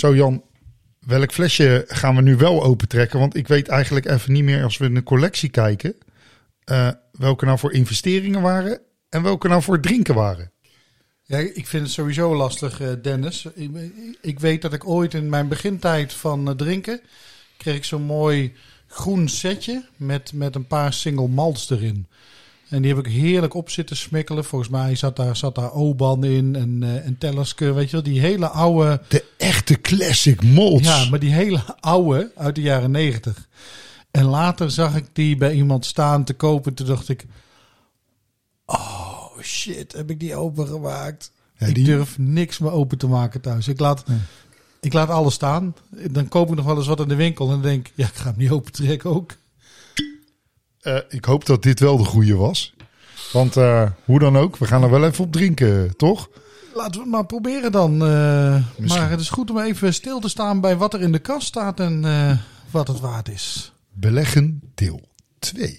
Zo Jan, welk flesje gaan we nu wel opentrekken? Want ik weet eigenlijk even niet meer als we in de collectie kijken... eh, welke nou voor investeringen waren en welke nou voor drinken waren. Ja, ik vind het sowieso lastig, eh, Dennis. Ik, ik weet dat ik ooit in mijn begintijd van eh, drinken... kreeg ik zo'n mooi groen setje met, met een paar single malts erin. En die heb ik heerlijk op zitten smikkelen. Volgens mij zat daar, zat daar Oban in en, uh, en Tellerske, weet je wel. Die hele oude... De echte classic malts. Ja, maar die hele oude uit de jaren negentig. En later zag ik die bij iemand staan te kopen. Toen dacht ik... Oh shit, heb ik die opengemaakt? Ja, ik die- durf niks meer open te maken thuis. Ik laat, ik laat alles staan. Dan koop ik nog wel eens wat in de winkel. En dan denk ik, ja, ik ga hem niet open trekken ook. Eh, ik hoop dat dit wel de goede was. Want eh, hoe dan ook, we gaan er wel even op drinken, toch? Laten we het maar proberen dan. eh, maar het is goed om even stil te staan bij wat er in de kast staat en wat het waard is. Beleggen deel 2.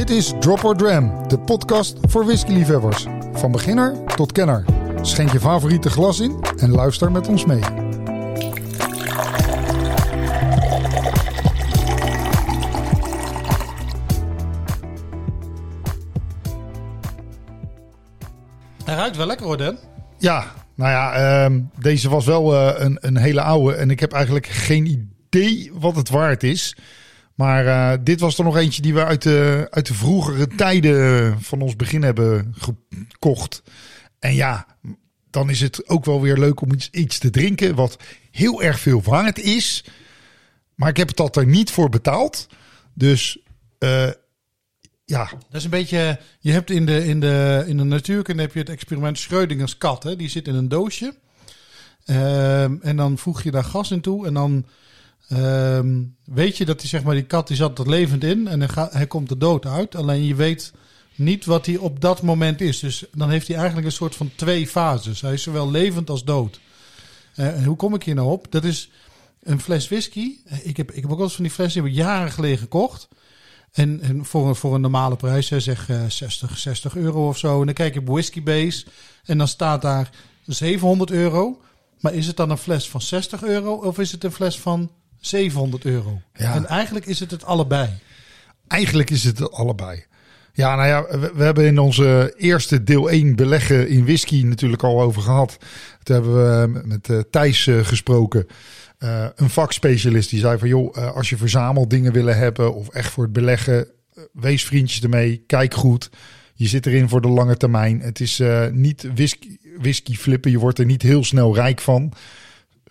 Dit is Drop or Dram, de podcast voor whiskyliefhebbers. Van beginner tot kenner. Schenk je favoriete glas in en luister met ons mee. Hij ruikt wel lekker hoor, Dan. Ja, nou ja, ehm, deze was wel eh, een, een hele oude. En ik heb eigenlijk geen idee wat het waard is. Maar eh, dit was er nog eentje die we uit de, uit de vroegere tijden van ons begin hebben gekocht. En ja, dan is het ook wel weer leuk om iets, iets te drinken wat heel erg veel waard is. Maar ik heb het er niet voor betaald. Dus eh, ja, Dat is een beetje. Je hebt in de, in de, in de natuurkunde heb je het experiment Schrödingers kat. Hè? Die zit in een doosje. Ehm, en dan voeg je daar gas in toe. En dan ehm, weet je dat die, zeg maar, die kat die zat er levend in. En hij, hij komt er dood uit. Alleen je weet niet wat hij op dat moment is. Dus dan heeft hij eigenlijk een soort van twee fases. Hij is zowel levend als dood. Eh, en hoe kom ik hier nou op? Dat is een fles whisky. Ik heb, ik heb ook wel eens van die flessen die heb ik jaren geleden gekocht. En, en voor, een, voor een normale prijs, zeg eh, 60, 60 euro of zo. En dan kijk je op Whisky Base en dan staat daar 700 euro. Maar is het dan een fles van 60 euro of is het een fles van 700 euro? Ja. En eigenlijk is het het allebei. Eigenlijk is het allebei. Ja, nou ja, we, we hebben in onze eerste deel 1 beleggen in whisky natuurlijk al over gehad. Toen hebben we met eh, Thijs eh, gesproken. Eh, een vakspecialist die zei van joh, als je verzameldingen willen hebben of echt voor het beleggen, wees vriendjes ermee, kijk goed. Je zit erin voor de lange termijn. Het is niet whisky, whisky flippen, je wordt er niet heel snel rijk van.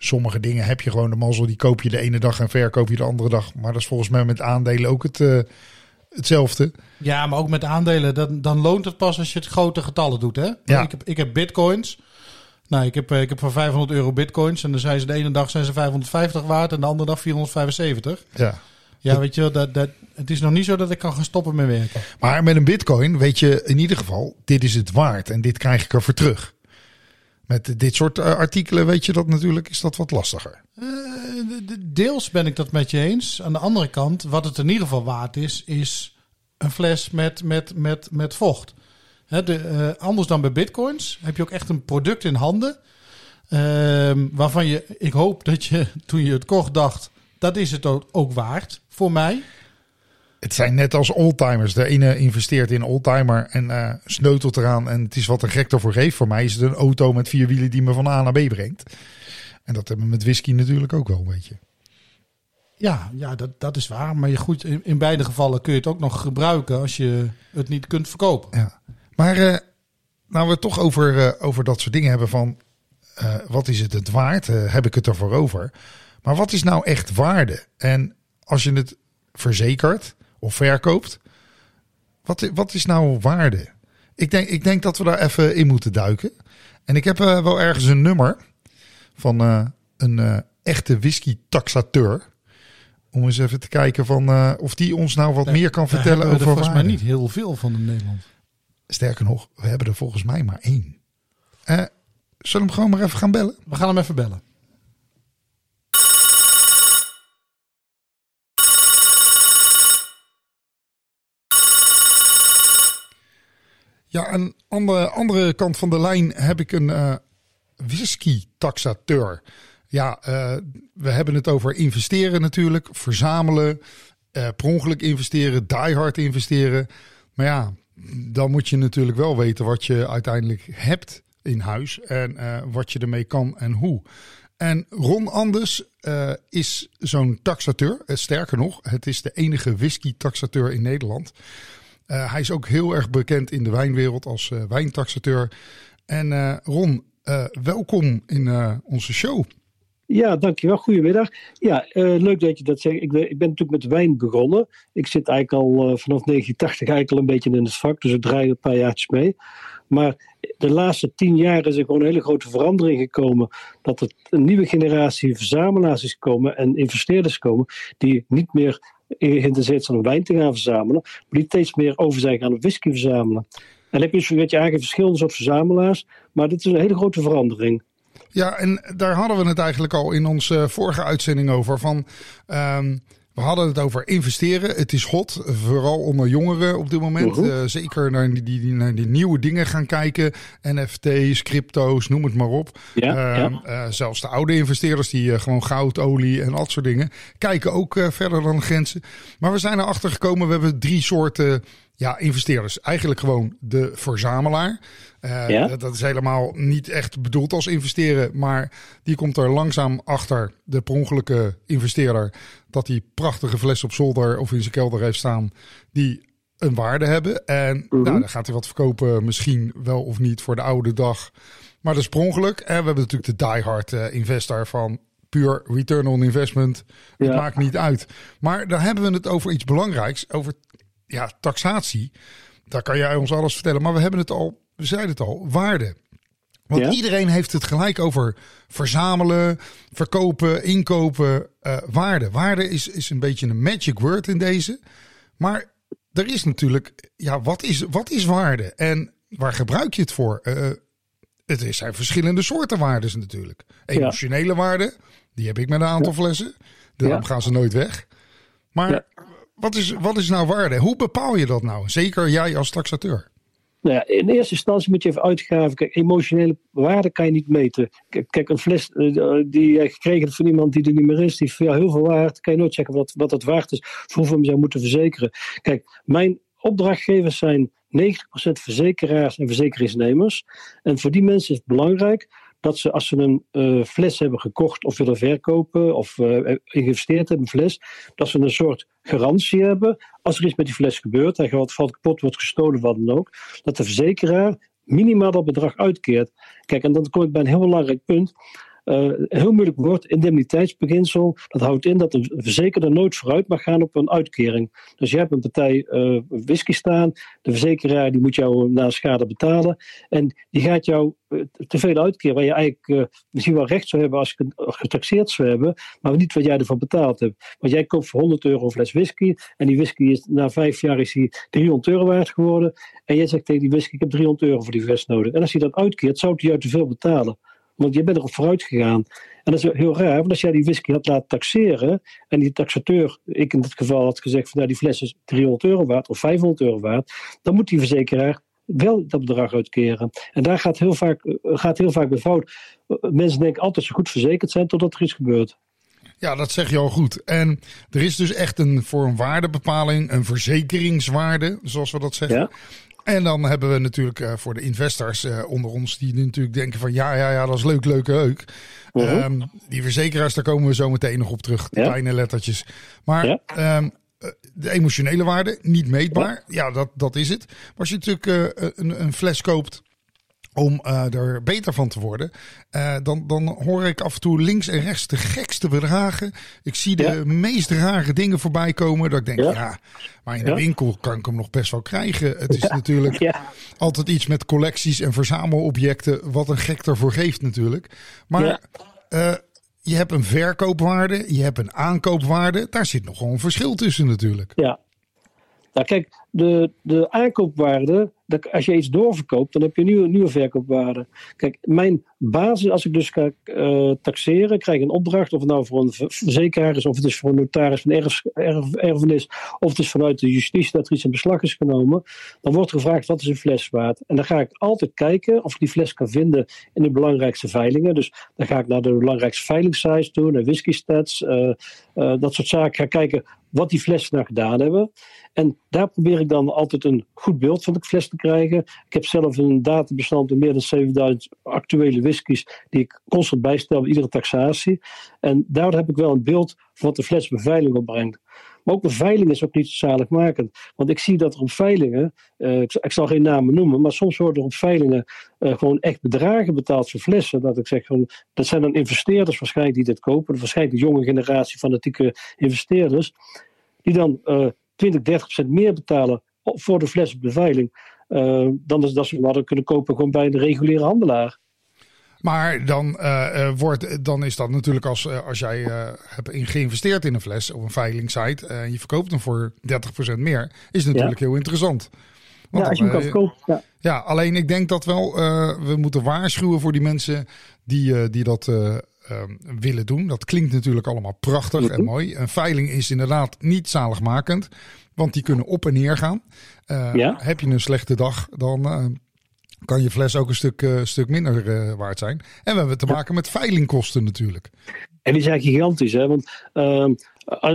Sommige dingen heb je gewoon de mazzel, die koop je de ene dag en verkoop je de andere dag. Maar dat is volgens mij met aandelen ook het, eh, hetzelfde. Ja, maar ook met aandelen, dan, dan loont het pas als je het grote getallen doet. Hè? Ja. Ik, heb, ik heb bitcoins. Nou, ik heb, eh, ik heb voor 500 euro bitcoins. En dan zijn ze de ene dag zijn ze 550 waard en de andere dag 475. Ja. Ja, weet je wel, dat, dat, het is nog niet zo dat ik kan gaan stoppen met werken. Maar met een bitcoin weet je in ieder geval, dit is het waard en dit krijg ik ervoor terug. Met dit soort eh, artikelen weet je dat natuurlijk, is dat wat lastiger. Eh, de- de- deels ben ik dat met je eens. Aan de andere kant, wat het in ieder geval waard is, is een fles met, met, met, met vocht. De, eh, anders dan bij bitcoins heb je ook echt een product in handen. ehm, waarvan je, ik hoop dat je toen je het kocht dacht, dat is het ook, ook waard voor mij. Het zijn net als oldtimers. De ene investeert in oldtimer en eh, sneutelt eraan en het is wat een gek ervoor geeft. Voor mij is het een auto met vier wielen die me van A naar B brengt. En dat hebben we met whisky natuurlijk ook wel een beetje. Ja, ja dat, dat is waar. Maar je, goed, in, in beide gevallen kun je het ook nog gebruiken als je het niet kunt verkopen. Ja. Maar eh, nou we het toch over, eh, over dat soort dingen hebben van wat is het het waard? Heb ik het ervoor over? Maar wat is nou echt waarde? En als je het verzekert of verkoopt, wat, wat is nou waarde? Ik denk, ik denk dat we daar even in moeten duiken. En ik heb eh, wel ergens een nummer van eh, een eh, echte whisky-taxateur. Om eens even te kijken van, of die ons nou wat meer kan vertellen we er over volgens mij niet heel veel van in Nederland. Sterker nog, we hebben er volgens mij maar één. Zullen we hem gewoon maar even gaan bellen? We gaan hem even bellen. Ja, aan de andere kant van de lijn heb ik een uh, whisky-taxateur. Ja, uh, we hebben het over investeren natuurlijk, verzamelen, uh, per investeren, diehard investeren. Maar ja, dan moet je natuurlijk wel weten wat je uiteindelijk hebt in huis en wat je ermee kan en hoe. En Ron Anders is zo'n taxateur. Sterker nog, het is de enige whisky-taxateur in Nederland. Uh, hij is ook heel erg bekend in de wijnwereld als uh, wijntaxateur. En Ron, welkom in onze show. Ja, dankjewel. Goedemiddag. Ja, leuk dat je dat zegt. Ik, ik, ben natuurlijk met wijn begonnen. Ik zit eigenlijk al vanaf 1980 eigenlijk al een beetje in het vak. Dus ik draai een paar jaartjes mee. Maar de laatste tien jaar is er gewoon een hele grote verandering gekomen. Dat er een nieuwe generatie verzamelaars is gekomen en investeerders komen die niet meer geïnteresseerd zijn om wijn te gaan verzamelen, maar die steeds meer over zijn gaan whisky verzamelen. En heb je, dus, weet je eigenlijk verschillende soort verzamelaars, maar dit is een hele grote verandering. Ja, en daar hadden we het eigenlijk al in onze vorige uitzending over. Van, um, we hadden het over investeren. Het is hot, vooral onder jongeren op dit moment. Uh, zeker naar die, die, naar die nieuwe dingen gaan kijken. NFT's, crypto's, noem het maar op. Ja, uh, ja. Uh, zelfs de oude investeerders die gewoon goud, olie en dat soort dingen kijken ook verder dan de grenzen. Maar we zijn erachter gekomen, we hebben drie soorten ja, investeerders. Eigenlijk gewoon de verzamelaar. Uh, ja? Dat is helemaal niet echt bedoeld als investeren, maar die komt er langzaam achter, de per investeerder, dat die prachtige fles op zolder of in zijn kelder heeft staan, die een waarde hebben. En mm -hmm. nou, dan gaat hij wat verkopen, misschien wel of niet voor de oude dag. Maar dat is per ongeluk. En we hebben natuurlijk de diehard uh, investor van puur return on investment. Het maakt niet uit. Maar dan hebben we het over iets belangrijks, over ja, taxatie. Daar kan jij ons alles vertellen. Maar we hebben het al, we zeiden het al, waarde. Want iedereen heeft het gelijk over verzamelen, verkopen, inkopen, uh, waarde. Waarde is, is een beetje een magic word in deze. Maar er is natuurlijk, ja, wat is, wat is waarde? En waar gebruik je het voor? Uh, het zijn verschillende soorten waarden natuurlijk. Emotionele ja. waarden, die heb ik met een aantal flessen. Daarom gaan ze nooit weg. Maar wat is, wat is nou waarde? Hoe bepaal je dat nou? Zeker jij als taxateur. Nou ja, in eerste instantie moet je even uitgraven. Kijk, emotionele waarde kan je niet meten. Kijk, een fles uh, die je gekregen hebt van iemand die er niet meer is, die heeft heel veel waard. Kan je nooit checken wat, wat het waard is, voor hoeveel je zou moeten verzekeren. Kijk, mijn opdrachtgevers zijn 90% verzekeraars en verzekeringsnemers. En voor die mensen is het belangrijk dat ze als ze een uh, fles hebben gekocht of willen verkopen of uh, geïnvesteerd hebben, een fles, dat ze een soort garantie hebben. Als er iets met die fles gebeurt, hij gaat, valt kapot, wordt gestolen, wat dan ook, dat de verzekeraar minimaal dat bedrag uitkeert. Kijk, en dan kom ik bij een heel belangrijk punt. Uh, heel moeilijk woord, indemniteitsbeginsel. Dat houdt in dat de verzekerde nooit vooruit mag gaan op een uitkering. Dus je hebt een partij uh, whisky staan. De verzekeraar die moet jou na schade betalen. En die gaat jou te veel uitkeren. Waar je eigenlijk misschien wel recht zou hebben als je getaxeerd zou hebben. Maar niet wat jij ervan betaald hebt. Want jij koopt voor 100 euro een fles whisky. En die whisky is na vijf jaar is die 300 euro waard geworden. En jij zegt tegen die whisky: Ik heb 300 euro voor die fles nodig. En als hij dat uitkeert, zou hij jou te veel betalen. Want je bent erop vooruit gegaan. En dat is heel raar, want als jij die whisky had laten taxeren. en die taxateur, ik in dit geval, had gezegd: van nou, die fles is 300 euro waard of 500 euro waard. dan moet die verzekeraar wel dat bedrag uitkeren. En daar gaat heel vaak, gaat heel vaak bij fout. Mensen denken altijd zo goed verzekerd zijn totdat er iets gebeurt. Ja, dat zeg je al goed. En er is dus echt een voor een waardebepaling, een verzekeringswaarde, zoals we dat zeggen. Ja. En dan hebben we natuurlijk uh, voor de investors uh, onder ons die natuurlijk denken van ja, ja, ja, dat is leuk, leuk, leuk. -huh. um, die verzekeraars, daar komen we zo meteen nog op terug. Ja. kleine lettertjes. Maar ja. um, de emotionele waarde, niet meetbaar. Ja, ja dat, dat is het. Maar als je natuurlijk een, een fles koopt om uh, er beter van te worden, uh, dan, dan hoor ik af en toe links en rechts de gekste bedragen. Ik zie de ja. meest rare dingen voorbij komen. Dat ik denk, ja, ja maar in de ja. winkel kan ik hem nog best wel krijgen. Het is natuurlijk altijd iets met collecties en verzamelobjecten, wat een gek ervoor geeft natuurlijk. Maar uh, je hebt een verkoopwaarde, je hebt een aankoopwaarde. Daar zit nogal een verschil tussen natuurlijk. Ja, Nou, kijk, de, de aankoopwaarde, dat, als je iets doorverkoopt, dan heb je een nieuwe, nieuwe verkoopwaarde. Kijk, mijn basis, als ik dus ga uh, taxeren, krijg ik een opdracht, of het nou voor een verzekeraar is, of het is voor een notaris van erf, erf, erfenis, of het is vanuit de justitie dat er iets in beslag is genomen, dan wordt gevraagd wat is een fles waard. En dan ga ik altijd kijken of ik die fles kan vinden in de belangrijkste veilingen. Dus dan ga ik naar de belangrijkste veilingsites toe, naar whisky stats, uh, uh, dat soort zaken. Ga kijken wat die flessen nou gedaan hebben. En daar probeer ik dan altijd een goed beeld van de fles te krijgen. Ik heb zelf een databestand met meer dan 7000 actuele whiskies die ik constant bijstel bij iedere taxatie. En daardoor heb ik wel een beeld van wat de fles beveiliging opbrengt. Maar ook beveiliging is ook niet zaligmakend. Want ik zie dat er op veilingen, uh, ik, zal geen namen noemen, maar soms worden er op veilingen uh, gewoon echt bedragen betaald voor flessen. Dat ik zeg gewoon, dat zijn dan investeerders waarschijnlijk die dit kopen. Waarschijnlijk de jonge generatie fanatieke investeerders. Die dan uh, 20, 30 procent meer betalen voor de fles op de veiling. Dan dat ze hadden kunnen kopen gewoon bij de reguliere handelaar. Maar dan, uh, wordt, dan is dat natuurlijk als, uh, als jij hebt geïnvesteerd in een fles op een veilingsite en je verkoopt hem voor 30% meer, is natuurlijk ja. heel interessant. Want ja, als je hem kan verkopen. Ja. ja, alleen ik denk dat wel we moeten waarschuwen voor die mensen die, die dat willen doen. Dat klinkt natuurlijk allemaal prachtig en mooi. Een veiling is inderdaad niet zaligmakend, want die kunnen op en neer gaan. ja? Heb je een slechte dag, dan kan je fles ook een stuk, uh, stuk minder uh, waard zijn. En we hebben te maken met veilingkosten natuurlijk. En die zijn gigantisch, hè? Want uh,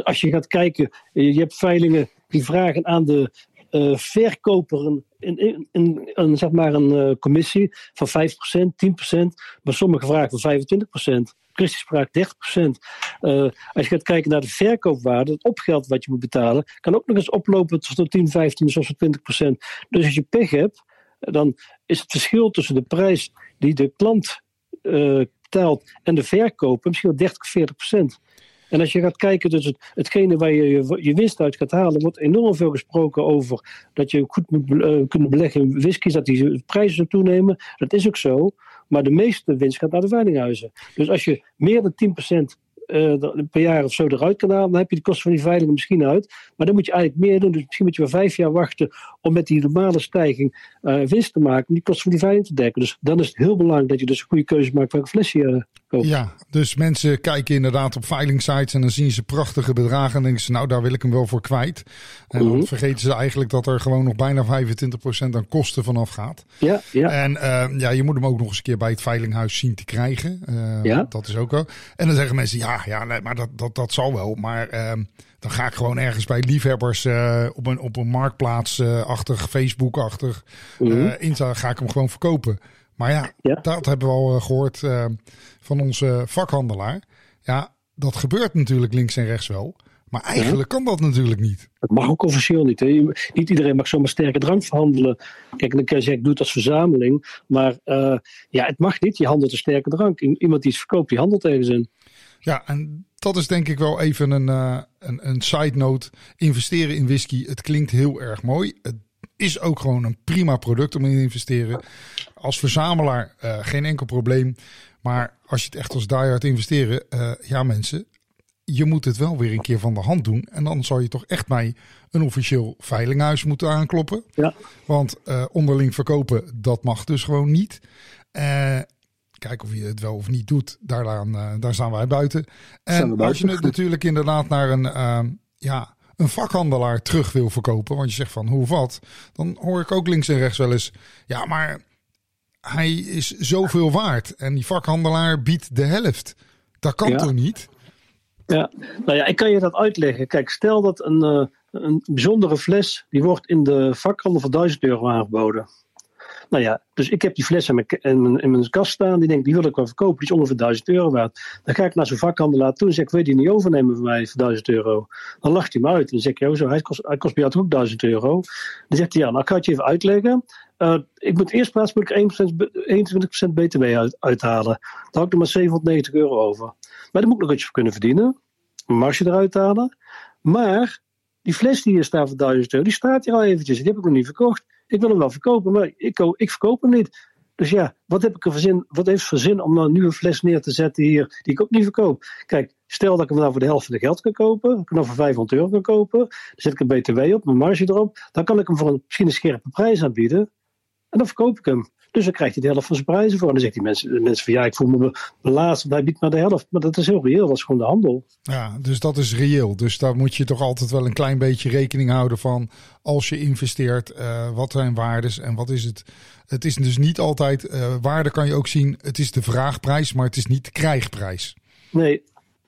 als je gaat kijken, je hebt veilingen die vragen aan de uh, verkoper een, een, een, een, zeg maar een commissie van 5%, 10%, maar sommige vragen van 25%. Christus sprak 30%. als je gaat kijken naar de verkoopwaarde, het opgeld wat je moet betalen, kan ook nog eens oplopen tot 10, 15, soms 20%. Dus als je pech hebt, dan is het verschil tussen de prijs die de klant uh, betaalt en de verkoper misschien wel 30, 40 procent. En als je gaat kijken, dus het, hetgene waar je, je, winst uit gaat halen, wordt enorm veel gesproken over dat je goed moet uh, kunnen beleggen in whiskies, dat die prijzen toenemen. Dat is ook zo. Maar de meeste winst gaat naar de veilinghuizen. Dus als je meer dan 10% uh, per jaar of zo eruit kan halen, dan heb je de kosten van die veiling misschien uit. Maar dan moet je eigenlijk meer doen. Dus misschien moet je wel vijf jaar wachten om met die normale stijging uh, winst te maken, om die kosten van die veiling te dekken. Dus dan is het heel belangrijk dat je dus een goede keuze maakt welke fles je Ja, dus mensen kijken inderdaad op veilingsites en dan zien ze prachtige bedragen en denken ze, nou daar wil ik hem wel voor kwijt. En dan mm -hmm. vergeten ze eigenlijk dat er gewoon nog bijna 25% aan kosten vanaf gaat. Ja, ja. En ja, je moet hem ook nog eens een keer bij het veilinghuis zien te krijgen. ja. Dat is ook wel. En dan zeggen mensen, ja, ja, nee, maar dat, dat, dat zal wel. Maar uh, dan ga ik gewoon ergens bij liefhebbers uh, op, een, op een marktplaats-achtig, uh, Facebook-achtig, mm -hmm. Insta, ga ik hem gewoon verkopen. Maar ja, ja. dat hebben we al gehoord van onze vakhandelaar. Ja, dat gebeurt natuurlijk links en rechts wel. Maar eigenlijk kan dat natuurlijk niet. Dat mag ook officieel niet. Hè? Niet iedereen mag zomaar sterke drank verhandelen. Kijk, dan kan je zeggen, ik doe het als verzameling. Maar uh, ja, het mag niet. Je handelt een sterke drank. Iemand die het verkoopt, die handelt ergens in. Ja, en dat is denk ik wel even een, uh, een, een side note. Investeren in whisky, het klinkt heel erg mooi. Het is ook gewoon een prima product om in te investeren. Als verzamelaar uh, geen enkel probleem. Maar als je het echt als diehard investeren, uh, ja mensen, je moet het wel weer een keer van de hand doen. En dan zou je toch echt bij een officieel veilinghuis moeten aankloppen. Ja. Want uh, onderling verkopen, dat mag dus gewoon niet. Uh, kijk of je het wel of niet doet, daaraan, uh, daar staan wij buiten. En wij als je het natuurlijk inderdaad naar een, ja, een vakhandelaar terug wil verkopen, want je zegt van hoe wat, dan hoor ik ook links en rechts wel eens, ja, maar hij is zoveel waard en die vakhandelaar biedt de helft. Dat kan ja. toch niet? Ja, nou ja, ik kan je dat uitleggen. Kijk, stel dat een, uh, een bijzondere fles, die wordt in de vakhandel voor 1000 euro aangeboden. Nou ja, dus ik heb die fles in mijn, in mijn, kast staan. Die denk die wil ik wel verkopen. Die is ongeveer 1000 euro waard. Dan ga ik naar zo'n vakhandelaar toe en zeg ik, wil je die niet overnemen van mij voor 1000 euro? Dan lacht hij me uit. Dan zeg ik, zo, hij kost, kost bij jou ook 1000 euro? Dan zegt hij, ja, nou ik ga het je even uitleggen. Uh, ik moet eerst plaats moet ik 21% btw uit, uithalen. Dan hou ik er maar 790 euro over. Maar daar moet ik nog iets voor kunnen verdienen. Een marge eruit halen. Maar die fles die hier staat voor 1000 euro, die staat hier al eventjes. Die heb ik nog niet verkocht. Ik wil hem wel verkopen, maar ik, ik verkoop hem niet. Dus ja, wat heb ik er voor zin, wat heeft voor zin om nou een fles neer te zetten hier, die ik ook niet verkoop? Kijk, stel dat ik hem nou voor de helft van de geld kan kopen, ik hem nou voor 500 euro kan kopen, dan zet ik een BTW op, mijn marge erop, dan kan ik hem voor een, misschien een scherpe prijs aanbieden en dan verkoop ik hem. Dus dan krijgt hij de helft van zijn prijzen voor. En dan zegt die mensen, de mensen van ja, ik voel me belast, hij biedt maar de helft. Maar dat is heel reëel, dat is gewoon de handel. Ja, dus dat is reëel. Dus daar moet je toch altijd wel een klein beetje rekening houden van als je investeert, uh, wat zijn waardes en wat is het. Het is dus niet altijd, uh, waarde kan je ook zien, het is de vraagprijs, maar het is niet de krijgprijs. Nee,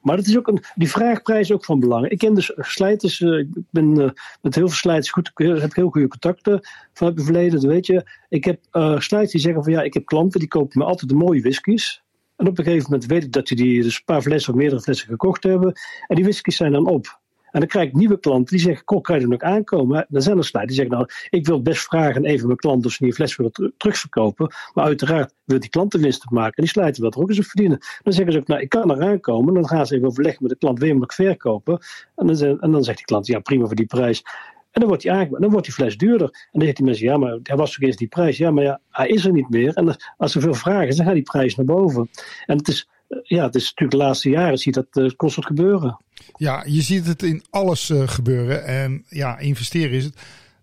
maar dat is ook een, die vraagprijs is ook van belang. Ik ken dus slijters, uh, ik ben uh, met heel veel slijters goed, heb heel goede contacten vanuit het verleden, dat weet je. Ik heb uh, die zeggen van ja, ik heb klanten die kopen me altijd de mooie whiskies. En op een gegeven moment weet ik dat die dus een paar flessen of meerdere flessen gekocht hebben. En die whiskies zijn dan op. En dan krijg ik nieuwe klanten die zeggen: Kok, kan je er nog aankomen? Dan zijn er slijten die zeggen: Nou, ik wil best vragen even mijn klant of ze die fles willen terugverkopen. Maar uiteraard wil die klant de winst maken. En die slijten wil er ook eens op verdienen. Dan zeggen ze ook: Nou, ik kan er aankomen. Dan gaan ze even overleggen met de klant: Wil je hem nog verkopen? En dan, en dan zegt die klant: Ja, prima voor die prijs. En dan wordt, die dan wordt die fles duurder. En dan zegt die mensen, ja, maar hij was toch eens die prijs. Ja, maar ja, hij is er niet meer. En als er veel vragen dan gaat die prijs naar boven. En het is, ja, het is natuurlijk de laatste jaren zie je dat uh, constant gebeuren. Ja, je ziet het in alles uh, gebeuren. En ja, investeren is het.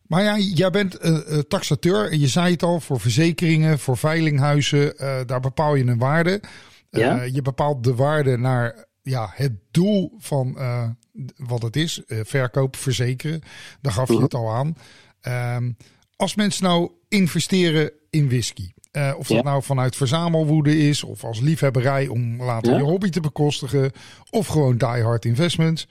Maar ja, jij bent uh, taxateur. En je zei het al, voor verzekeringen, voor veilinghuizen. daar bepaal je een waarde. Ja? je bepaalt de waarde naar ja, het doel van wat het is. verkoop, verzekeren. Daar gaf je het al aan. Ehm, als mensen nou investeren in whisky. Uh, of dat ja. nou vanuit verzamelwoede is, of als liefhebberij om later ja. je hobby te bekostigen, of gewoon die hard investments.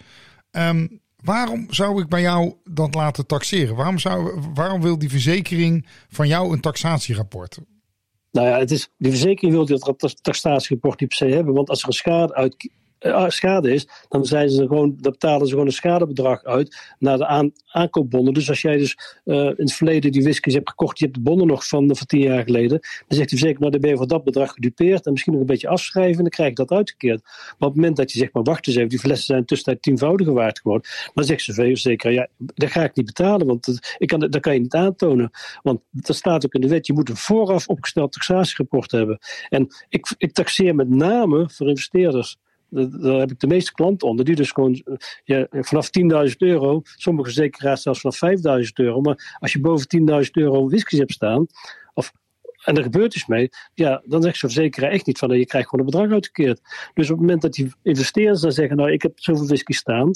Um, waarom zou ik bij jou dat laten taxeren? Waarom, zou, waarom wil die verzekering van jou een taxatierapport? Nou ja, het is, die verzekering wil dat taxatierapport niet per se hebben, want als er een schade uit, schade is, dan, zijn ze gewoon, dan betalen ze gewoon een schadebedrag uit naar de aan, aankoopbonnen. Dus als jij dus uh, in het verleden die whiskies hebt gekocht, je hebt de bonnen nog van, van tien jaar geleden, dan zegt hij zeker, nou dan ben je voor dat bedrag gedupeerd en misschien nog een beetje afschrijven en dan krijg je dat uitgekeerd. Maar op het moment dat je zegt, maar wacht eens even, die flessen zijn tussentijd tienvoudige waard geworden, dan zegt ze zeker, ja, dat ga ik niet betalen, want dat, ik kan, dat kan je niet aantonen. Want dat staat ook in de wet, je moet een vooraf opgesteld taxatierapport hebben. En ik, ik taxeer met name voor investeerders daar heb ik de meeste klanten onder, die dus gewoon vanaf 10.000 euro, sommige verzekeraars zelfs vanaf 5.000 euro, maar als je boven 10.000 euro whiskies hebt staan, of, en er gebeurt iets mee, ja, dan zegt zo'n verzekeraar echt niet van, je krijgt gewoon een bedrag uitgekeerd. Dus op het moment dat die investeerders dan zeggen, nou, ik heb zoveel whisky staan,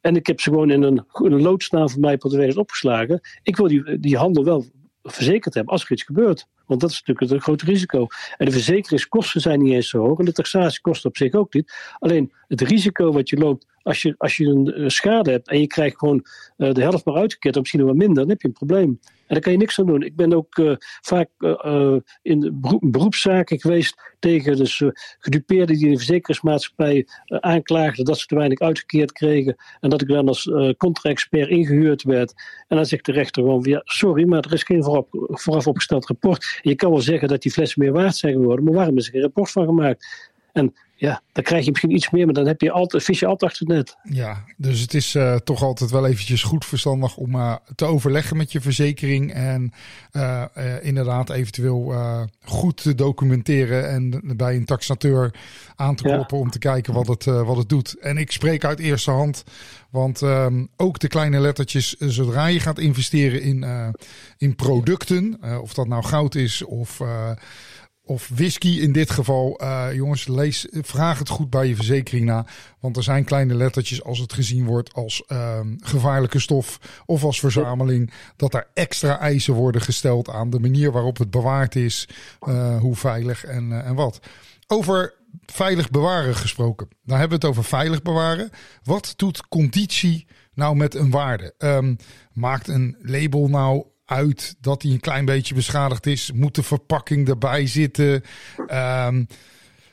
en ik heb ze gewoon in een, lood staan van mij pot opgeslagen, ik wil die, die handel wel verzekerd hebben als er iets gebeurt. Want dat is natuurlijk het grote risico. En de verzekeringskosten zijn niet eens zo hoog. En de taxatiekosten op zich ook niet. Alleen het risico wat je loopt als je, als je een schade hebt en je krijgt gewoon uh, de helft maar uitgekeerd, of misschien nog wat minder, dan heb je een probleem. En daar kan je niks aan doen. Ik ben ook uh, vaak in beroep, beroepszaken geweest tegen dus, gedupeerden die de verzekeringsmaatschappij aanklaagden dat ze te weinig uitgekeerd kregen. En dat ik dan als contra-expert ingehuurd werd. En dan zegt de rechter gewoon: ja, sorry, maar er is geen vooraf opgesteld rapport. Je kan wel zeggen dat die flessen meer waard zijn geworden, maar waarom is er geen rapport van gemaakt? En ja, dan krijg je misschien iets meer, maar dan heb je altijd, vis je altijd achter het net. Ja, dus het is uh, toch altijd wel eventjes goed verstandig om uh, te overleggen met je verzekering. En uh, inderdaad eventueel goed te documenteren en bij een taxateur aan te kloppen ja. om te kijken wat het, wat het doet. En ik spreek uit eerste hand, want um, ook de kleine lettertjes, zodra je gaat investeren in, in producten, of dat nou goud is of of whisky in dit geval. Uh, jongens, lees, vraag het goed bij je verzekering na. Want er zijn kleine lettertjes als het gezien wordt als uh, gevaarlijke stof of als verzameling. Dat er extra eisen worden gesteld aan de manier waarop het bewaard is. Uh, hoe veilig en, uh, en wat. Over veilig bewaren gesproken. Dan hebben we het over veilig bewaren. Wat doet conditie nou met een waarde? Um, maakt een label nou uit dat hij een klein beetje beschadigd is. Moet de verpakking erbij zitten? Um,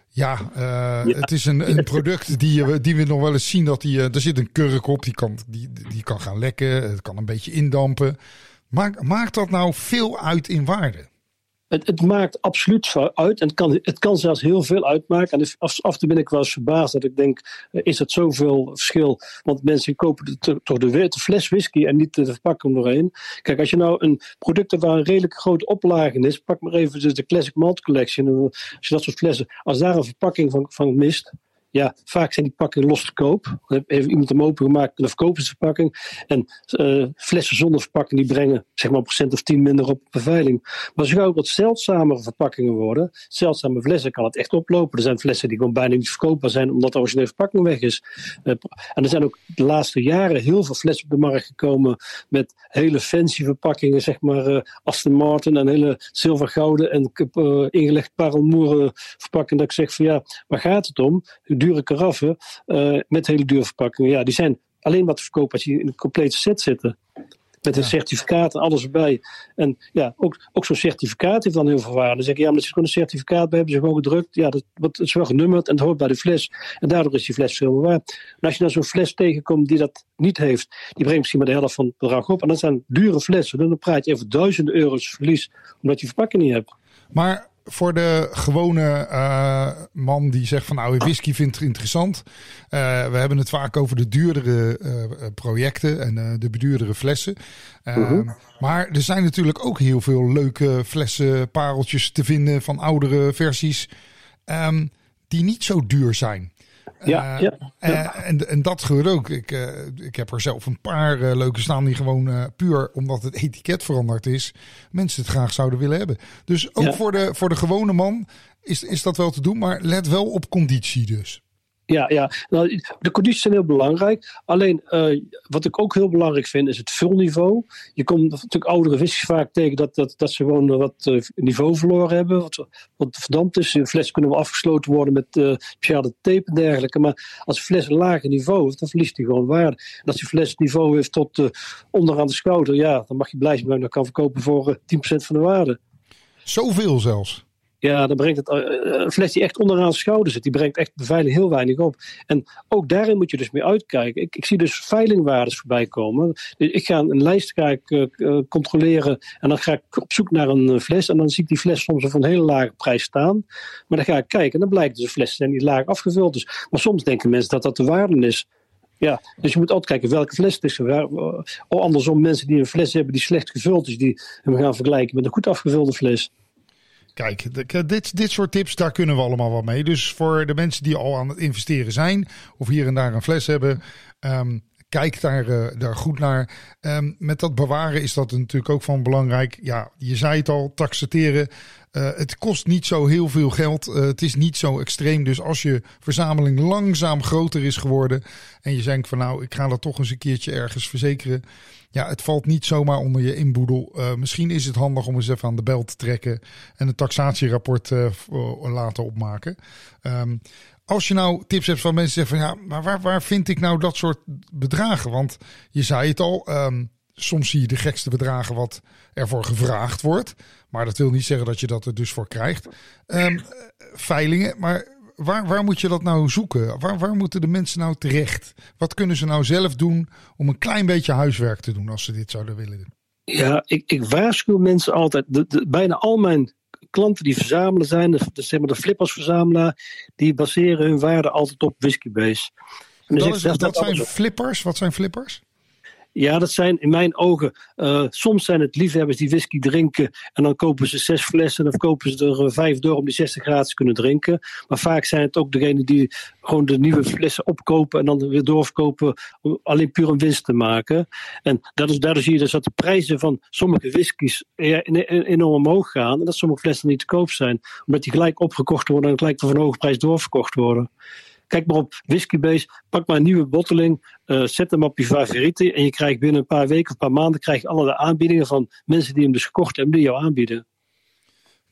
ja, uh, ja, het is een, een product die, we, die we nog wel eens zien dat die, uh, er zit een kurk op, die kan, die, die kan gaan lekken, het kan een beetje indampen. Maakt, maakt dat nou veel uit in waarde? Het, het, maakt absoluut uit. En het kan, het kan zelfs heel veel uitmaken. En af, af en toe ben ik eens verbaasd dat ik denk, eh, is het zoveel verschil? Want mensen kopen toch de, de, fles whisky en niet de verpakking doorheen. Kijk, als je nou een product waar een redelijk grote oplage is, pak maar even dus de Classic Malt Collection. Als je dat soort flessen, als daar een verpakking van, van mist, ja, vaak zijn die pakken los te koop. Heeft iemand hem opengemaakt en dan verkopen ze de verpakking. En uh, flessen zonder verpakking die brengen zeg maar een procent of tien minder op beveiling. Maar je ook wat zeldzamere verpakkingen worden, zeldzame flessen, kan het echt oplopen. Er zijn flessen die gewoon bijna niet verkoopbaar zijn omdat de originele verpakking weg is. Uh, en er zijn ook de laatste jaren heel veel flessen op de markt gekomen met hele fancy verpakkingen, zeg maar uh, Aston Martin en hele zilvergouden en ingelegd parelmoeren verpakkingen. Dat ik zeg van ja, waar gaat het om? Dure karaffen uh, met hele dure verpakkingen. Ja, die zijn alleen maar te verkopen als die in een complete set zitten. Met een certificaat en alles erbij. En ja, ook, ook zo'n certificaat heeft dan heel veel waarde. Dan zeg ik, ja, maar als je gewoon een certificaat bij hebben ze gewoon gedrukt. Ja, dat, dat is wel genummerd en het hoort bij de fles. En daardoor is die fles veel meer waard. En als je dan zo'n fles tegenkomt die dat niet heeft, die brengt misschien maar de helft van het bedrag op. En dat zijn dure flessen. Dan praat je even duizenden euro's verlies, omdat je verpakking niet hebt. Maar voor de gewone uh, man die zegt van nou, whisky vindt het interessant. Uh, we hebben het vaak over de duurdere uh, projecten en de beduurdere flessen. -huh. Maar er zijn natuurlijk ook heel veel leuke flessen, pareltjes te vinden van oudere versies. Um, die niet zo duur zijn. Ja, ja, ja. En, en dat gebeurt ook. Ik, ik heb er zelf een paar leuke staan die gewoon puur omdat het etiket veranderd is, mensen het graag zouden willen hebben. Dus ook voor, de, voor de gewone man is, is dat wel te doen, maar let wel op conditie dus. Ja, ja. Nou, de condities zijn heel belangrijk. Alleen uh, wat ik ook heel belangrijk vind is het vulniveau. Je komt natuurlijk oudere vissers vaak tegen dat, dat, dat ze gewoon wat uh, niveau verloren hebben. Wat, wat verdampt is. Een fles kunnen afgesloten worden met uh, speciale tape en dergelijke. Maar als een fles een lager niveau heeft, dan verliest hij gewoon waarde. En als die fles niveau heeft tot onderaan de schouder, ja, dan mag je blij zijn dat kan verkopen voor 10% van de waarde. Zoveel zelfs? Ja, dan brengt het uh, een fles die echt onderaan de schouder zit, die brengt echt beveiliging heel weinig op. En ook daarin moet je dus mee uitkijken. Ik, ik zie dus veilingwaardes voorbij komen. Dus ik ga een lijst ga uh, controleren en dan ga ik op zoek naar een fles. En dan zie ik die fles soms op een hele lage prijs staan. Maar dan ga ik kijken en dan blijkt dus de fles zijn niet laag afgevuld. Dus, maar soms denken mensen dat dat de waarde is. Ja, dus je moet altijd kijken welke fles het is. Of andersom, mensen die een fles hebben die slecht gevuld is, die hem gaan vergelijken met een goed afgevulde fles. Kijk, dit, dit soort tips, daar kunnen we allemaal wel mee. Dus voor de mensen die al aan het investeren zijn, of hier en daar een fles hebben, um, kijk daar, uh, daar goed naar. Um, met dat bewaren is dat natuurlijk ook van belangrijk. Ja, je zei het al, taxateren. Uh, het kost niet zo heel veel geld. Uh, het is niet zo extreem. Dus als je verzameling langzaam groter is geworden. en je denkt van nou, ik ga dat toch eens een keertje ergens verzekeren. Ja, het valt niet zomaar onder je inboedel. Uh, misschien is het handig om eens even aan de bel te trekken. en een taxatierapport laten opmaken. Um, als je nou tips hebt van mensen zeggen van ja, maar waar, waar vind ik nou dat soort bedragen? Want je zei het al, um, soms zie je de gekste bedragen wat ervoor gevraagd wordt. Maar dat wil niet zeggen dat je dat er dus voor krijgt. Um, veilingen, maar waar, waar moet je dat nou zoeken? Waar, waar moeten de mensen nou terecht? Wat kunnen ze nou zelf doen om een klein beetje huiswerk te doen als ze dit zouden willen doen? Ja, ik, ik waarschuw mensen altijd. De, de, bijna al mijn klanten die verzamelen zijn, de, de, zeg maar de flippersverzamelaar, die baseren hun waarde altijd op whiskybase. Dus dat, is, dat, dat zijn flippers? Wat zijn flippers? Ja, dat zijn in mijn ogen. Uh, soms zijn het liefhebbers die whisky drinken. En dan kopen ze zes flessen. Of kopen ze er uh, vijf door om die 60 graden te kunnen drinken. Maar vaak zijn het ook degenen die gewoon de nieuwe flessen opkopen. En dan weer doorverkopen. Alleen puur een winst te maken. En dat is, daardoor zie je dus dat de prijzen van sommige whiskies enorm omhoog gaan. En dat sommige flessen niet te koop zijn. Omdat die gelijk opgekocht worden en gelijk voor een hoge prijs doorverkocht worden. Kijk maar op Whiskybase, pak maar een nieuwe botteling, uh, zet hem op je favorieten en je krijgt binnen een paar weken of een paar maanden krijg je allerlei aanbiedingen van mensen die hem dus gekocht hebben, die jou aanbieden.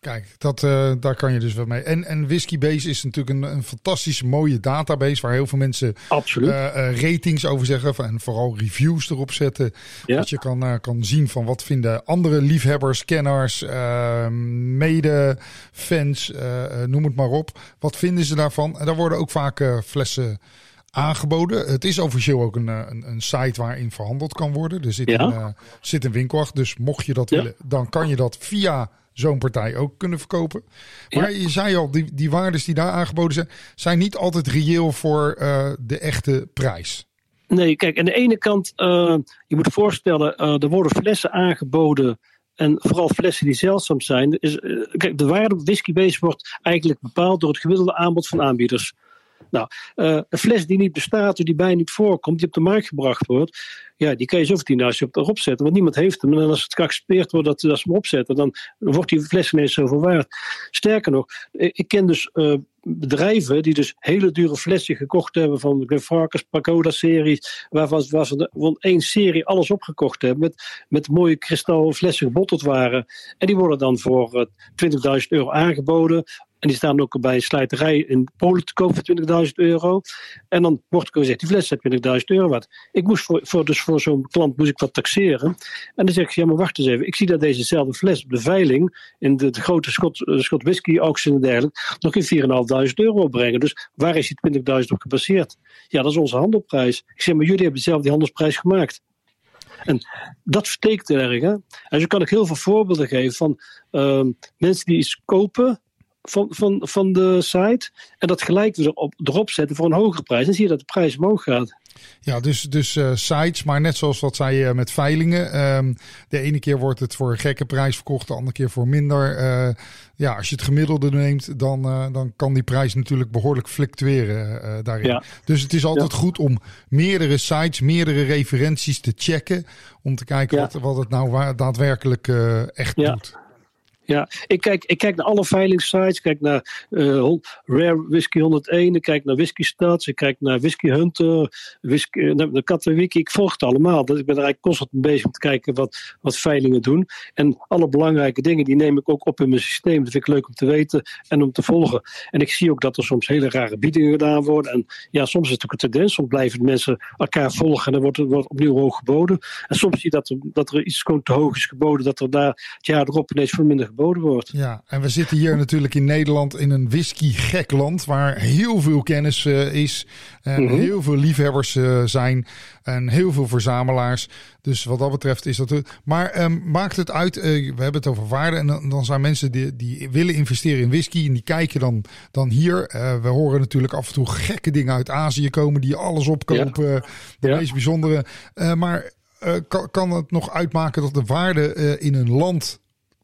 Kijk, dat, uh, daar kan je dus wel mee. En, en Whiskybase is natuurlijk een, een fantastische mooie database waar heel veel mensen Absoluut. Uh, uh, ratings over zeggen en vooral reviews erop zetten. Ja. Dat je kan, kan zien van wat vinden andere liefhebbers, kenners, mede fans, noem het maar op. Wat vinden ze daarvan? En daar worden ook vaak flessen aangeboden. Het is officieel ook een, een, een, site waarin verhandeld kan worden. Er zit, ja. een, zit een winkel achter. Dus mocht je dat ja. willen, dan kan je dat via zo'n partij ook kunnen verkopen. Maar je zei al, die, die waardes die daar aangeboden zijn, zijn niet altijd reëel voor uh, de echte prijs. Nee, kijk, aan de ene kant, uh, je moet voorstellen, uh, er worden flessen aangeboden. En vooral flessen die zeldzaam zijn. Is, kijk, de waarde op whiskybase wordt eigenlijk bepaald door het gemiddelde aanbod van aanbieders. Nou, uh, een fles die niet bestaat, of die bijna niet voorkomt, die op de markt gebracht wordt, ja, die kan je zo voor 10.000 erop zetten, want niemand heeft hem. En als het geaccepteerd wordt dat, dat ze hem opzetten, dan wordt die fles ineens zoveel waard. Sterker nog, ik ken dus uh, bedrijven die dus hele dure flessen gekocht hebben van de Farkas Pagoda-series, waarvan, waar ze van één serie alles opgekocht hebben, met, met mooie kristal flessen gebotteld waren. En die worden dan voor uh, 20.000 euro aangeboden en die staan ook bij een slijterij in Polen te koop voor 20.000 euro. En dan wordt er gezegd, die fles heeft 20.000 euro wat. Ik moest voor, voor dus voor zo'n klant moest ik wat taxeren. En dan zeg ik, ja maar wacht eens even. Ik zie dat dezezelfde fles op de veiling, in de, grote Scott, uh, Whisky auction en dergelijke, nog in 4.500 euro brengen. Dus waar is die 20.000 op gebaseerd? Ja, dat is onze handelprijs. Ik zeg, maar jullie hebben zelf die handelsprijs gemaakt. En dat vertekent erg. Hè? En zo kan ik heel veel voorbeelden geven van uh, mensen die iets kopen van, van, van de site. En dat gelijk weer op, erop zetten voor een hogere prijs. En zie je dat de prijs omhoog gaat. Ja, dus, dus uh, sites, maar net zoals wat zei je met veilingen. Um, de ene keer wordt het voor een gekke prijs verkocht, de andere keer voor minder. Uh, ja, als je het gemiddelde neemt, dan, dan kan die prijs natuurlijk behoorlijk fluctueren daarin. Ja. Dus het is altijd ja. goed om meerdere sites, meerdere referenties te checken. Om te kijken ja. wat, wat het nou daadwerkelijk echt doet. Ja, ik kijk, ik kijk naar alle veilingssites. Ik kijk naar uh, Rare Whisky 101. Ik kijk naar Whisky Stats. Ik kijk naar Whisky Hunter. Whisky, de Kattenwiki. Ik volg het allemaal. Dus ik ben er eigenlijk constant bezig om te kijken wat, wat veilingen doen. En alle belangrijke dingen die neem ik ook op in mijn systeem. Dat vind ik leuk om te weten en om te volgen. En ik zie ook dat er soms hele rare biedingen gedaan worden. En ja, soms is het ook een tendens. Soms blijven mensen elkaar volgen en dan wordt er wordt opnieuw hoog geboden. En soms zie je dat er, dat er iets te hoog is geboden. Dat er daar het jaar erop ineens veel minder geboden wordt. Ja, en we zitten hier natuurlijk in Nederland in een whisky-gek land waar heel veel kennis uh, is en mm -hmm. heel veel liefhebbers uh, zijn en heel veel verzamelaars. Dus wat dat betreft is dat. Maar um, maakt het uit? Uh, we hebben het over waarde en dan, dan zijn mensen die, die willen investeren in whisky en die kijken dan, dan hier. we horen natuurlijk af en toe gekke dingen uit Azië komen die alles opkopen. Ja. De ja. meest bijzondere. maar kan, kan het nog uitmaken dat de waarde in een land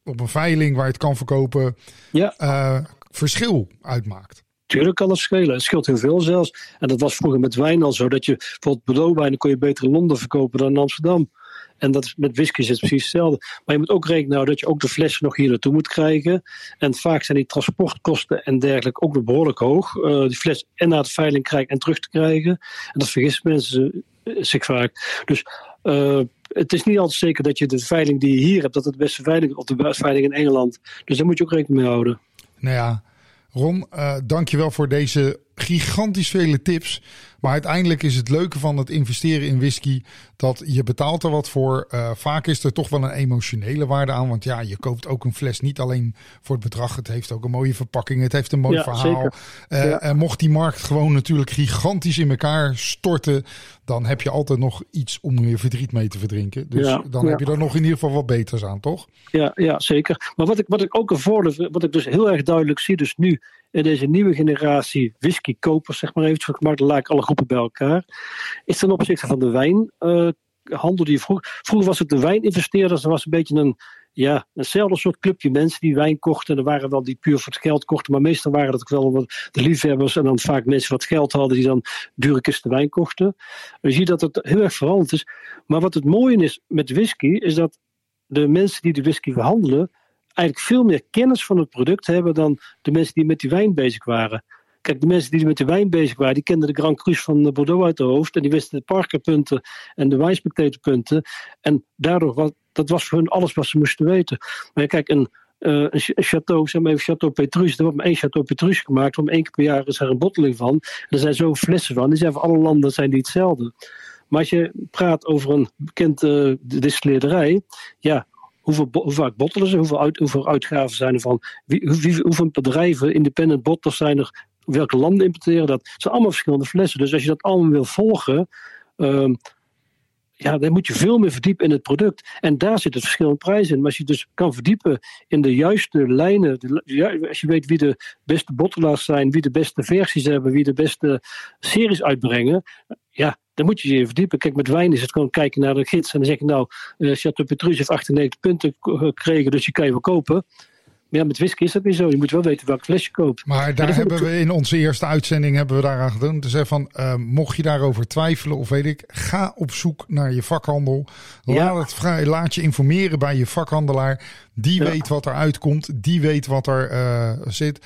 op een veiling waar je het kan verkopen, ja. uh, verschil uitmaakt. Tuurlijk kan het schelen. Het scheelt heel veel zelfs. En dat was vroeger met wijn al zo. Dat je bijvoorbeeld Bordeaux wijn kon je beter in Londen verkopen dan in Amsterdam. En dat is, met whisky is het precies hetzelfde. Maar je moet ook rekenen nou, dat je ook de flessen nog hier naartoe moet krijgen. En vaak zijn die transportkosten en dergelijke ook nog behoorlijk hoog. Uh, die fles en naar de veiling krijgen en terug te krijgen. En dat vergissen mensen zich vaak. Dus uh, het is niet altijd zeker dat je de veiling die je hier hebt, dat het de beste veiling of de beste veiling in Engeland. Dus daar moet je ook rekening mee houden. Nou ja, Ron, uh, dankjewel voor deze gigantisch vele tips. Maar uiteindelijk is het leuke van het investeren in whisky dat je betaalt er wat voor. Uh, vaak is er toch wel een emotionele waarde aan. Want ja, je koopt ook een fles niet alleen voor het bedrag. Het heeft ook een mooie verpakking. Het heeft een mooi ja, verhaal. Uh, ja. En mocht die markt gewoon natuurlijk gigantisch in elkaar storten. Dan heb je altijd nog iets om je verdriet mee te verdrinken. Dus ja, dan heb je er nog in ieder geval wat beters aan, toch? Ja, ja zeker. Maar wat ik, wat ik ook een voordeel, wat ik dus heel erg duidelijk zie, dus nu in deze nieuwe generatie whiskykopers, zeg maar eventjes, maar dan laat ik alle groepen bij elkaar, is ten opzichte van de wijnhandel uh, die vroeger, vroeger was het de wijninvesteerders, er was een beetje een, ja, eenzelfde soort clubje mensen die wijn kochten. En er waren wel die puur voor het geld kochten, maar meestal waren dat ook wel de liefhebbers en dan vaak mensen wat geld hadden die dan dure kisten wijn kochten. Je ziet dat het heel erg veranderd is. Maar wat het mooie is met whisky, is dat de mensen die de whisky verhandelen, eigenlijk veel meer kennis van het product hebben dan de mensen die met die wijn bezig waren. Kijk, de mensen die met de wijn bezig waren, die kenden de Grand Cru van Bordeaux uit de hoofd. En die wisten de parkerpunten en de wijnspectatorpunten. En daardoor, was, dat was voor hun alles wat ze moesten weten. Maar kijk, een, uh, een château, zeg maar even Château Petrus. Er wordt maar één Château Petrus gemaakt. Om één keer per jaar is er een botteling van. Er zijn zo flessen van. Die zijn voor alle landen zijn die hetzelfde. Maar als je praat over een bekende uh, distilleerderij, ja, hoeveel, hoe vaak bottelen ze, hoeveel, uit, hoeveel uitgaven zijn er van, wie, hoeveel bedrijven, independent bottlers zijn er, welke landen importeren dat. Het zijn allemaal verschillende flessen. Dus als je dat allemaal wil volgen, um, ja, dan moet je veel meer verdiepen in het product. En daar zit het verschil in prijs in. Maar als je dus kan verdiepen in de juiste lijnen, als je weet wie de beste bottelaars zijn, wie de beste versies hebben, wie de beste series uitbrengen, ja, dan moet je je verdiepen. Kijk, met wijn is het gewoon kijken naar de gids en dan zeg je nou, uh, Chateau Petrus heeft 98 punten gekregen, dus je kan je wel kopen. Maar ja, met whisky is dat niet zo. Je moet wel weten welk flesje koopt. Maar daar hebben we in onze eerste uitzending hebben we daaraan gedaan. Te zeggen van, uh, mocht je daarover twijfelen of weet ik, ga op zoek naar je vakhandel. Laat, het vrij, laat je informeren bij je vakhandelaar. Die weet wat er uitkomt. Die weet wat er uh, zit.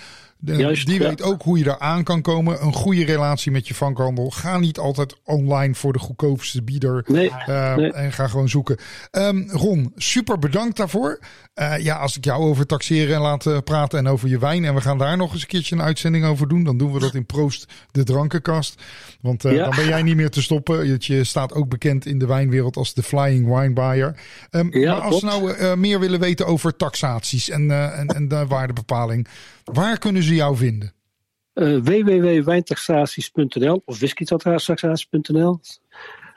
Juist, die weet ook hoe je daar aan kan komen. Een goede relatie met je vakhandel. Ga niet altijd online voor de goedkoopste bieder. Nee, uh, En ga gewoon zoeken. Um, Ron, super bedankt daarvoor. Uh, ja, als ik jou over taxeren en laat praten en over je wijn. En we gaan daar nog eens een keertje een uitzending over doen. Dan doen we dat in Proost de Drankenkast. Want uh, ja. dan ben jij niet meer te stoppen. Je staat ook bekend in de wijnwereld als de Flying Wine Buyer. Um, ja, maar als we nou meer willen weten over taxaties en, en, en de waardebepaling. Waar kunnen ze jou vinden? Uh, www.wijntaxaties.nl of whiskytaxaties.nl.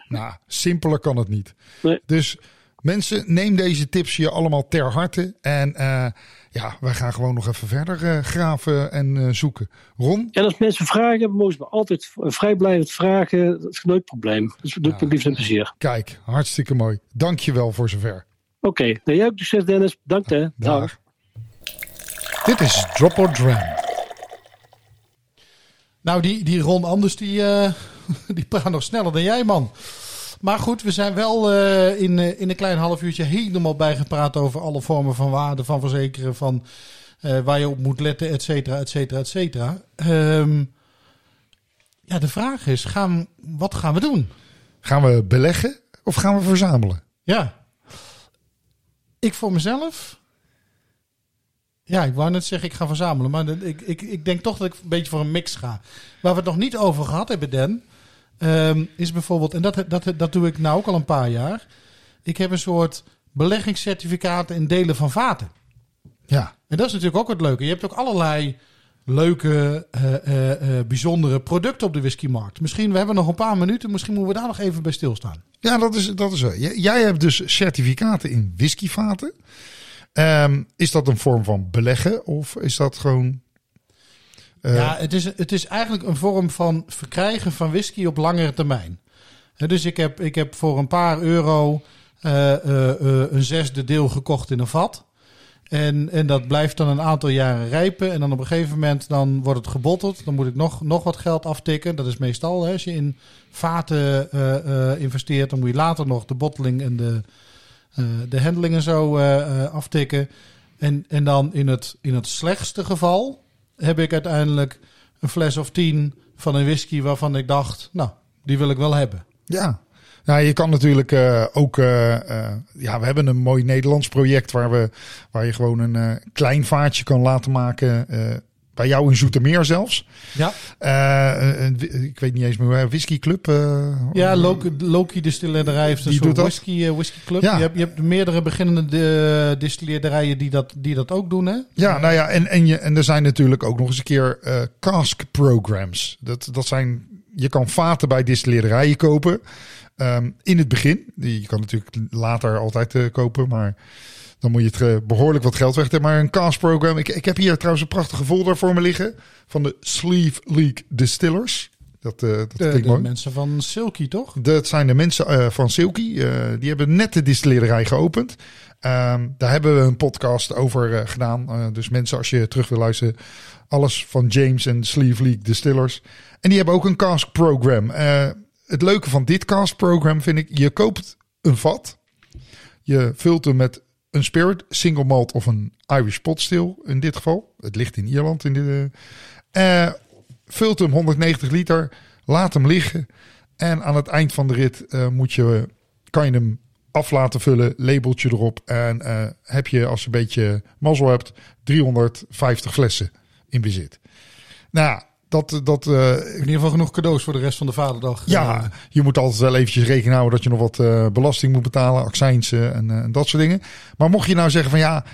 Nou, simpeler kan het niet. Nee. Dus mensen, neem deze tips je allemaal ter harte. En uh, ja, wij gaan gewoon nog even verder uh, graven en zoeken. Ron? En als mensen vragen hebben, mogen ze altijd vrijblijvend vragen. Dat is nooit probleem. Dus doe ik ja, liefst plezier. Kijk, hartstikke mooi. Dank je wel voor zover. Oké, okay. nou, jij ook succes Dennis. Bedankt hè. Dag. Dag. Dit is Drop or Dram. Nou, die, die Ron Anders, die, uh, die praat nog sneller dan jij, man. Maar goed, we zijn wel uh, in, uh, in een klein half uurtje helemaal bijgepraat over alle vormen van waarde, van verzekeren, van waar je op moet letten, et cetera, et cetera, et cetera. Um, ja, de vraag is, gaan, wat gaan we doen? Gaan we beleggen of gaan we verzamelen? Ja. Ik voor mezelf ja, ik wou net zeggen, ik ga verzamelen. Maar ik, ik, ik denk toch dat ik een beetje voor een mix ga. Waar we het nog niet over gehad hebben, Dan, um, is bijvoorbeeld, en dat, dat, dat doe ik nou ook al een paar jaar. Ik heb een soort beleggingscertificaten in delen van vaten. Ja. En dat is natuurlijk ook het leuke. Je hebt ook allerlei leuke, uh, uh, uh, bijzondere producten op de whiskymarkt. Misschien, we hebben nog een paar minuten, misschien moeten we daar nog even bij stilstaan. Ja, dat is, dat is zo. Jij hebt dus certificaten in whiskyvaten. Um, is dat een vorm van beleggen of is dat gewoon. Uh... Ja, het is, het is eigenlijk een vorm van verkrijgen van whisky op langere termijn. dus ik heb, ik heb voor een paar euro uh, uh, een zesde deel gekocht in een vat. En, en dat blijft dan een aantal jaren rijpen. En dan op een gegeven moment dan wordt het gebotteld. Dan moet ik nog, nog wat geld aftikken. Dat is meestal hè, als je in vaten investeert. Dan moet je later nog de botteling en de, de handelingen zo uh, aftikken. En, en dan in het, in het slechtste geval heb ik uiteindelijk een fles of tien van een whisky waarvan ik dacht, nou, die wil ik wel hebben. Ja, nou, je kan natuurlijk ook. Ja, we hebben een mooi Nederlands project waar, we, waar je gewoon een klein vaartje kan laten maken bij jou in Zoetermeer zelfs. Ja. Uh, ik weet niet eens meer Whisky Club. Uh, ja, Loki, Loki Distillerij heeft een die soort whisky, uh, whisky club. Ja. Je, hebt, je hebt meerdere beginnende distilleerderijen die dat, die dat ook doen, hè? Ja, nou ja, en, en, je, en er zijn natuurlijk ook nog eens een keer cask programs. Dat, dat zijn, je kan vaten bij distilleerderijen kopen. Um, in het begin. Je kan natuurlijk later altijd kopen, maar... Dan moet je het uh, behoorlijk wat geld wegtrekken. Maar een cast program. Ik, ik heb hier trouwens een prachtige folder voor me liggen. Van de Sleeve League Distillers. Dat, uh, dat de, de mensen van Silky, toch? Dat zijn de mensen uh, van Silky. die hebben net de distillerij geopend. Um, daar hebben we een podcast over gedaan. dus mensen, als je terug wil luisteren. Alles van James en Sleeve League Distillers. En die hebben ook een cast program. het leuke van dit cast program vind ik. Je koopt een vat. Je vult hem met een spirit, single malt of een Irish pot still in dit geval. Het ligt in Ierland. In de, uh, vult hem 190 liter, laat hem liggen. En aan het eind van de rit uh, moet je, kan je hem af laten vullen, labeltje erop. En heb je, als je een beetje mazzel hebt, 350 flessen in bezit. Nou, dat, dat, uh, in ieder geval genoeg cadeaus voor de rest van de vaderdag. Ja, je moet altijd wel eventjes rekening houden dat je nog wat uh, belasting moet betalen, accijnsen en, en, dat soort dingen. Maar mocht je nou zeggen van ja,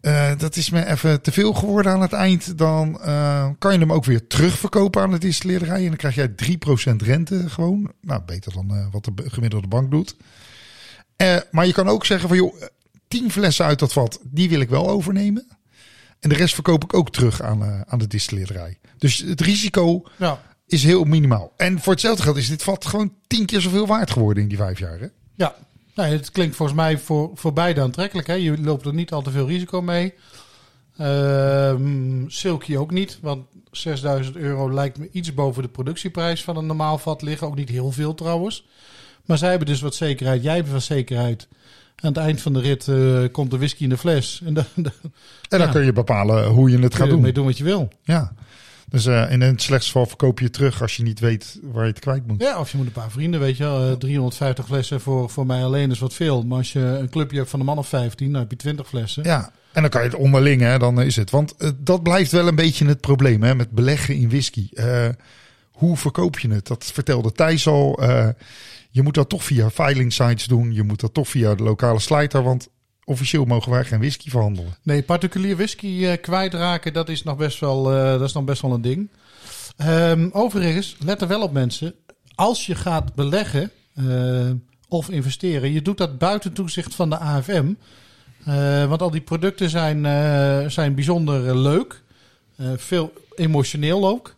eh, dat is me even te veel geworden aan het eind. Dan eh, kan je hem ook weer terugverkopen aan de distilleerderij. En dan krijg jij 3% rente gewoon. Nou, beter dan eh, wat de gemiddelde bank doet. Eh, maar je kan ook zeggen van joh, 10 flessen uit dat vat, die wil ik wel overnemen. En de rest verkoop ik ook terug aan, eh, aan de distilleerderij. Dus het risico Ja. is heel minimaal. En voor hetzelfde geld is dit vat gewoon tien keer zoveel waard geworden in die vijf jaar. Hè? Ja, nou, het klinkt volgens mij voor, voor beide aantrekkelijk. Hè? Je loopt er niet al te veel risico mee. Ehm Silky ook niet, want 6000 euro lijkt me iets boven de productieprijs van een normaal vat liggen. Ook niet heel veel trouwens. Maar zij hebben dus wat zekerheid. Jij hebt wat zekerheid. Aan het eind van de rit eh, komt de whisky in de fles. En dan En dan Ja. kun je bepalen hoe je het ga gaat je doen. doen wat je wil. Ja. Dus eh, in het slechtste geval verkoop je het terug als je niet weet waar je het kwijt moet. Ja, of je moet een paar vrienden, weet je wel. eh, 350 flessen voor, voor mij alleen is wat veel. Maar als je een clubje hebt van een man of 15, dan heb je 20 flessen. Ja, en dan kan je het onderling, hè, dan is het. Want eh, dat blijft wel een beetje het probleem hè, met beleggen in whisky. Eh, hoe verkoop je het? Dat vertelde Thijs al. Eh, je moet dat toch via filing sites doen. Je moet dat toch via de lokale slijter. Want officieel mogen wij geen whisky verhandelen. Nee, particulier whisky eh, kwijtraken, dat is nog best wel, eh, dat is nog best wel een ding. Ehm, overigens, let er wel op mensen. Als je gaat beleggen eh, of investeren, je doet dat buiten toezicht van de AFM. Want al die producten zijn, zijn bijzonder leuk. Veel emotioneel ook.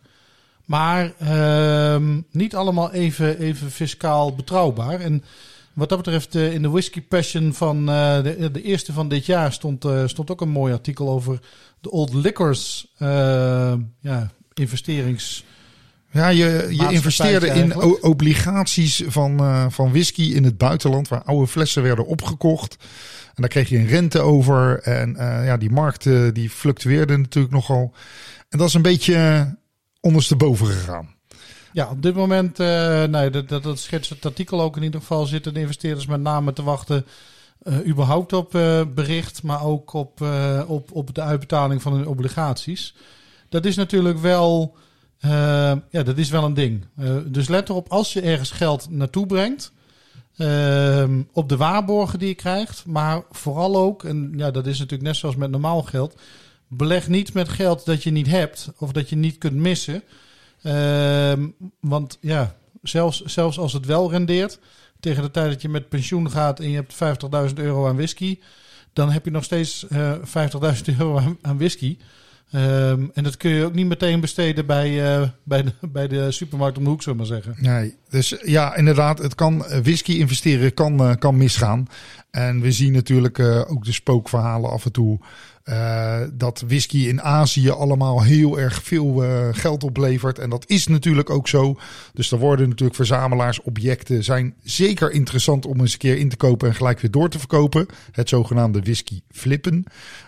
Maar ehm, niet allemaal even, even fiscaal betrouwbaar. En wat dat betreft, eh, in de Whisky Passion van eh, de, de eerste van dit jaar stond, eh, stond ook een mooi artikel over de Old Liquors ja, investerings. Ja, je, je investeerde in obligaties van, van whisky in het buitenland, waar oude flessen werden opgekocht. En daar kreeg je een rente over. En ja, die markt eh, die fluctueerde natuurlijk nogal. En dat is een beetje ondersteboven gegaan. Ja, op dit moment, eh dat, dat, schetst het artikel ook in ieder geval, zitten de investeerders met name te wachten. eh, überhaupt op eh, bericht, maar ook op, op, op de uitbetaling van hun obligaties. Dat is natuurlijk wel, ja, dat is wel een ding. Dus let erop, als je ergens geld naartoe brengt, op de waarborgen die je krijgt, maar vooral ook, en ja, dat is natuurlijk net zoals met normaal geld, beleg niet met geld dat je niet hebt of dat je niet kunt missen. Ehm, want ja, zelfs, zelfs als het wel rendeert, tegen de tijd dat je met pensioen gaat en je hebt 50.000 euro aan whisky, dan heb je nog steeds eh 50.000 euro aan, whisky. Ehm, en dat kun je ook niet meteen besteden bij, eh, bij, de, bij de supermarkt om de hoek, zullen maar zeggen. Nee, dus ja, inderdaad, het kan eh, whisky investeren kan, kan misgaan. En we zien natuurlijk ook de spookverhalen af en toe. Eh, dat whisky in Azië allemaal heel erg veel eh, geld oplevert. En dat is natuurlijk ook zo. Dus er worden natuurlijk verzamelaarsobjecten. Zijn zeker interessant om eens een keer in te kopen en gelijk weer door te verkopen. Het zogenaamde whisky flippen.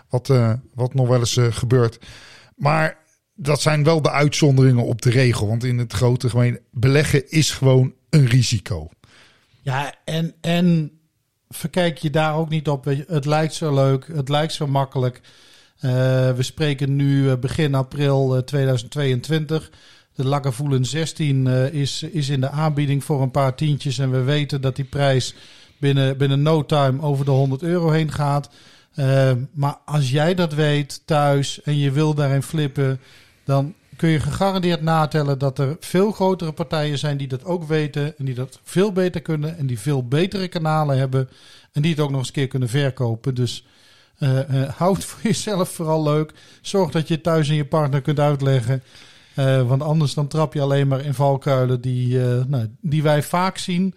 Wat, eh, wat nog wel eens gebeurt. Maar dat zijn wel de uitzonderingen op de regel. Want in het grote gemeen beleggen is gewoon een risico. Ja, en, en verkijk je daar ook niet op. Het lijkt zo leuk, het lijkt zo makkelijk. Eh, we spreken nu eh, begin april eh, 2022. De Lagavulin 16 eh, is, is in de aanbieding voor een paar tientjes. En we weten dat die prijs binnen, binnen no time over de 100 euro heen gaat. Eh, maar als jij dat weet thuis en je wil daarin flippen, dan kun je gegarandeerd natellen dat er veel grotere partijen zijn die dat ook weten en die dat veel beter kunnen en die veel betere kanalen hebben en die het ook nog eens een keer kunnen verkopen. Dus eh eh, houd voor jezelf vooral leuk. Zorg dat je thuis en je partner kunt uitleggen. Eh, want anders dan trap je alleen maar in valkuilen die, nou, die wij vaak zien.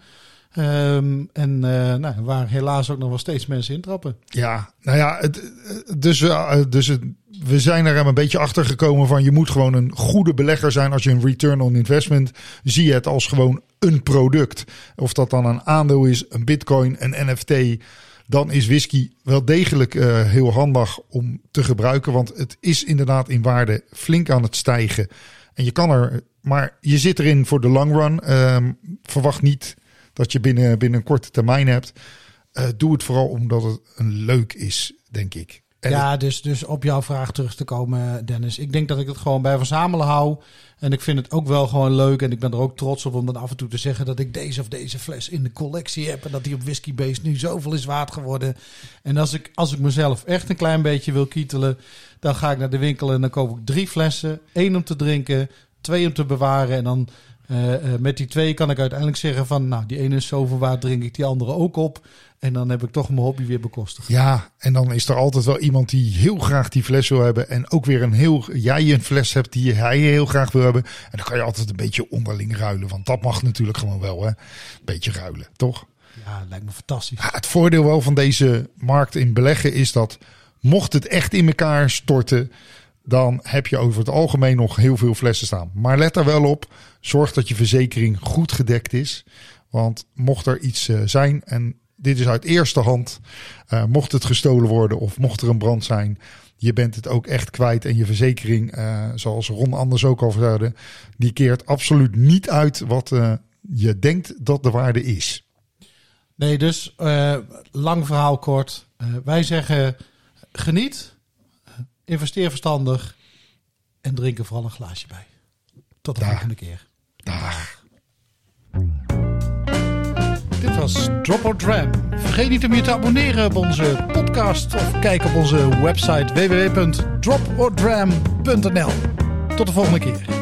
Ehm, en eh, nou, waar helaas ook nog wel steeds mensen intrappen. Ja, nou ja, het, dus, eh, dus we zijn er een beetje achter gekomen van je moet gewoon een goede belegger zijn als je een return on investment zie je het als gewoon een product. Of dat dan een aandeel is, een bitcoin, een NFT, dan is whisky wel degelijk eh, heel handig om te gebruiken, want het is inderdaad in waarde flink aan het stijgen. En je kan er, maar je zit erin voor de long run. Ehm, verwacht niet dat je binnen, binnen een korte termijn hebt. Eh, doe het vooral omdat het een leuk is, denk ik. En ja, dus, dus op jouw vraag terug te komen, Dennis. Ik denk dat ik het gewoon bij verzamelen hou. En ik vind het ook wel gewoon leuk. En ik ben er ook trots op om dan af en toe te zeggen dat ik deze of deze fles in de collectie heb. En dat die op Whiskybase nu zoveel is waard geworden. En als ik, als ik mezelf echt een klein beetje wil kietelen, dan ga ik naar de winkel en dan koop ik drie flessen. één om te drinken, twee om te bewaren. En dan uh, uh, met die twee kan ik uiteindelijk zeggen van, nou, die ene is zoveel waard, drink ik die andere ook op. En dan heb ik toch mijn hobby weer bekostigd. Ja, en dan is er altijd wel iemand die heel graag die fles wil hebben. En ook weer een heel, jij een fles hebt die hij heel graag wil hebben. En dan kan je altijd een beetje onderling ruilen. Want dat mag natuurlijk gewoon wel, hè. Beetje ruilen, toch? Ja, lijkt me fantastisch. Ja, het voordeel wel van deze markt in beleggen is dat mocht het echt in elkaar storten, dan heb je over het algemeen nog heel veel flessen staan. Maar let er wel op, zorg dat je verzekering goed gedekt is. Want mocht er iets uh, zijn, en dit is uit eerste hand, uh, mocht het gestolen worden of mocht er een brand zijn, je bent het ook echt kwijt. En je verzekering, uh, zoals Ron anders ook al vertelde, die keert absoluut niet uit wat je denkt dat de waarde is. Nee, dus lang verhaal kort. wij zeggen geniet investeer verstandig en drink er vooral een glaasje bij. Tot de Dag. volgende keer. Dag. Dit was Drop or Dram. Vergeet niet om je te abonneren op onze podcast of kijk op onze website www.dropordram.nl. Tot de volgende keer.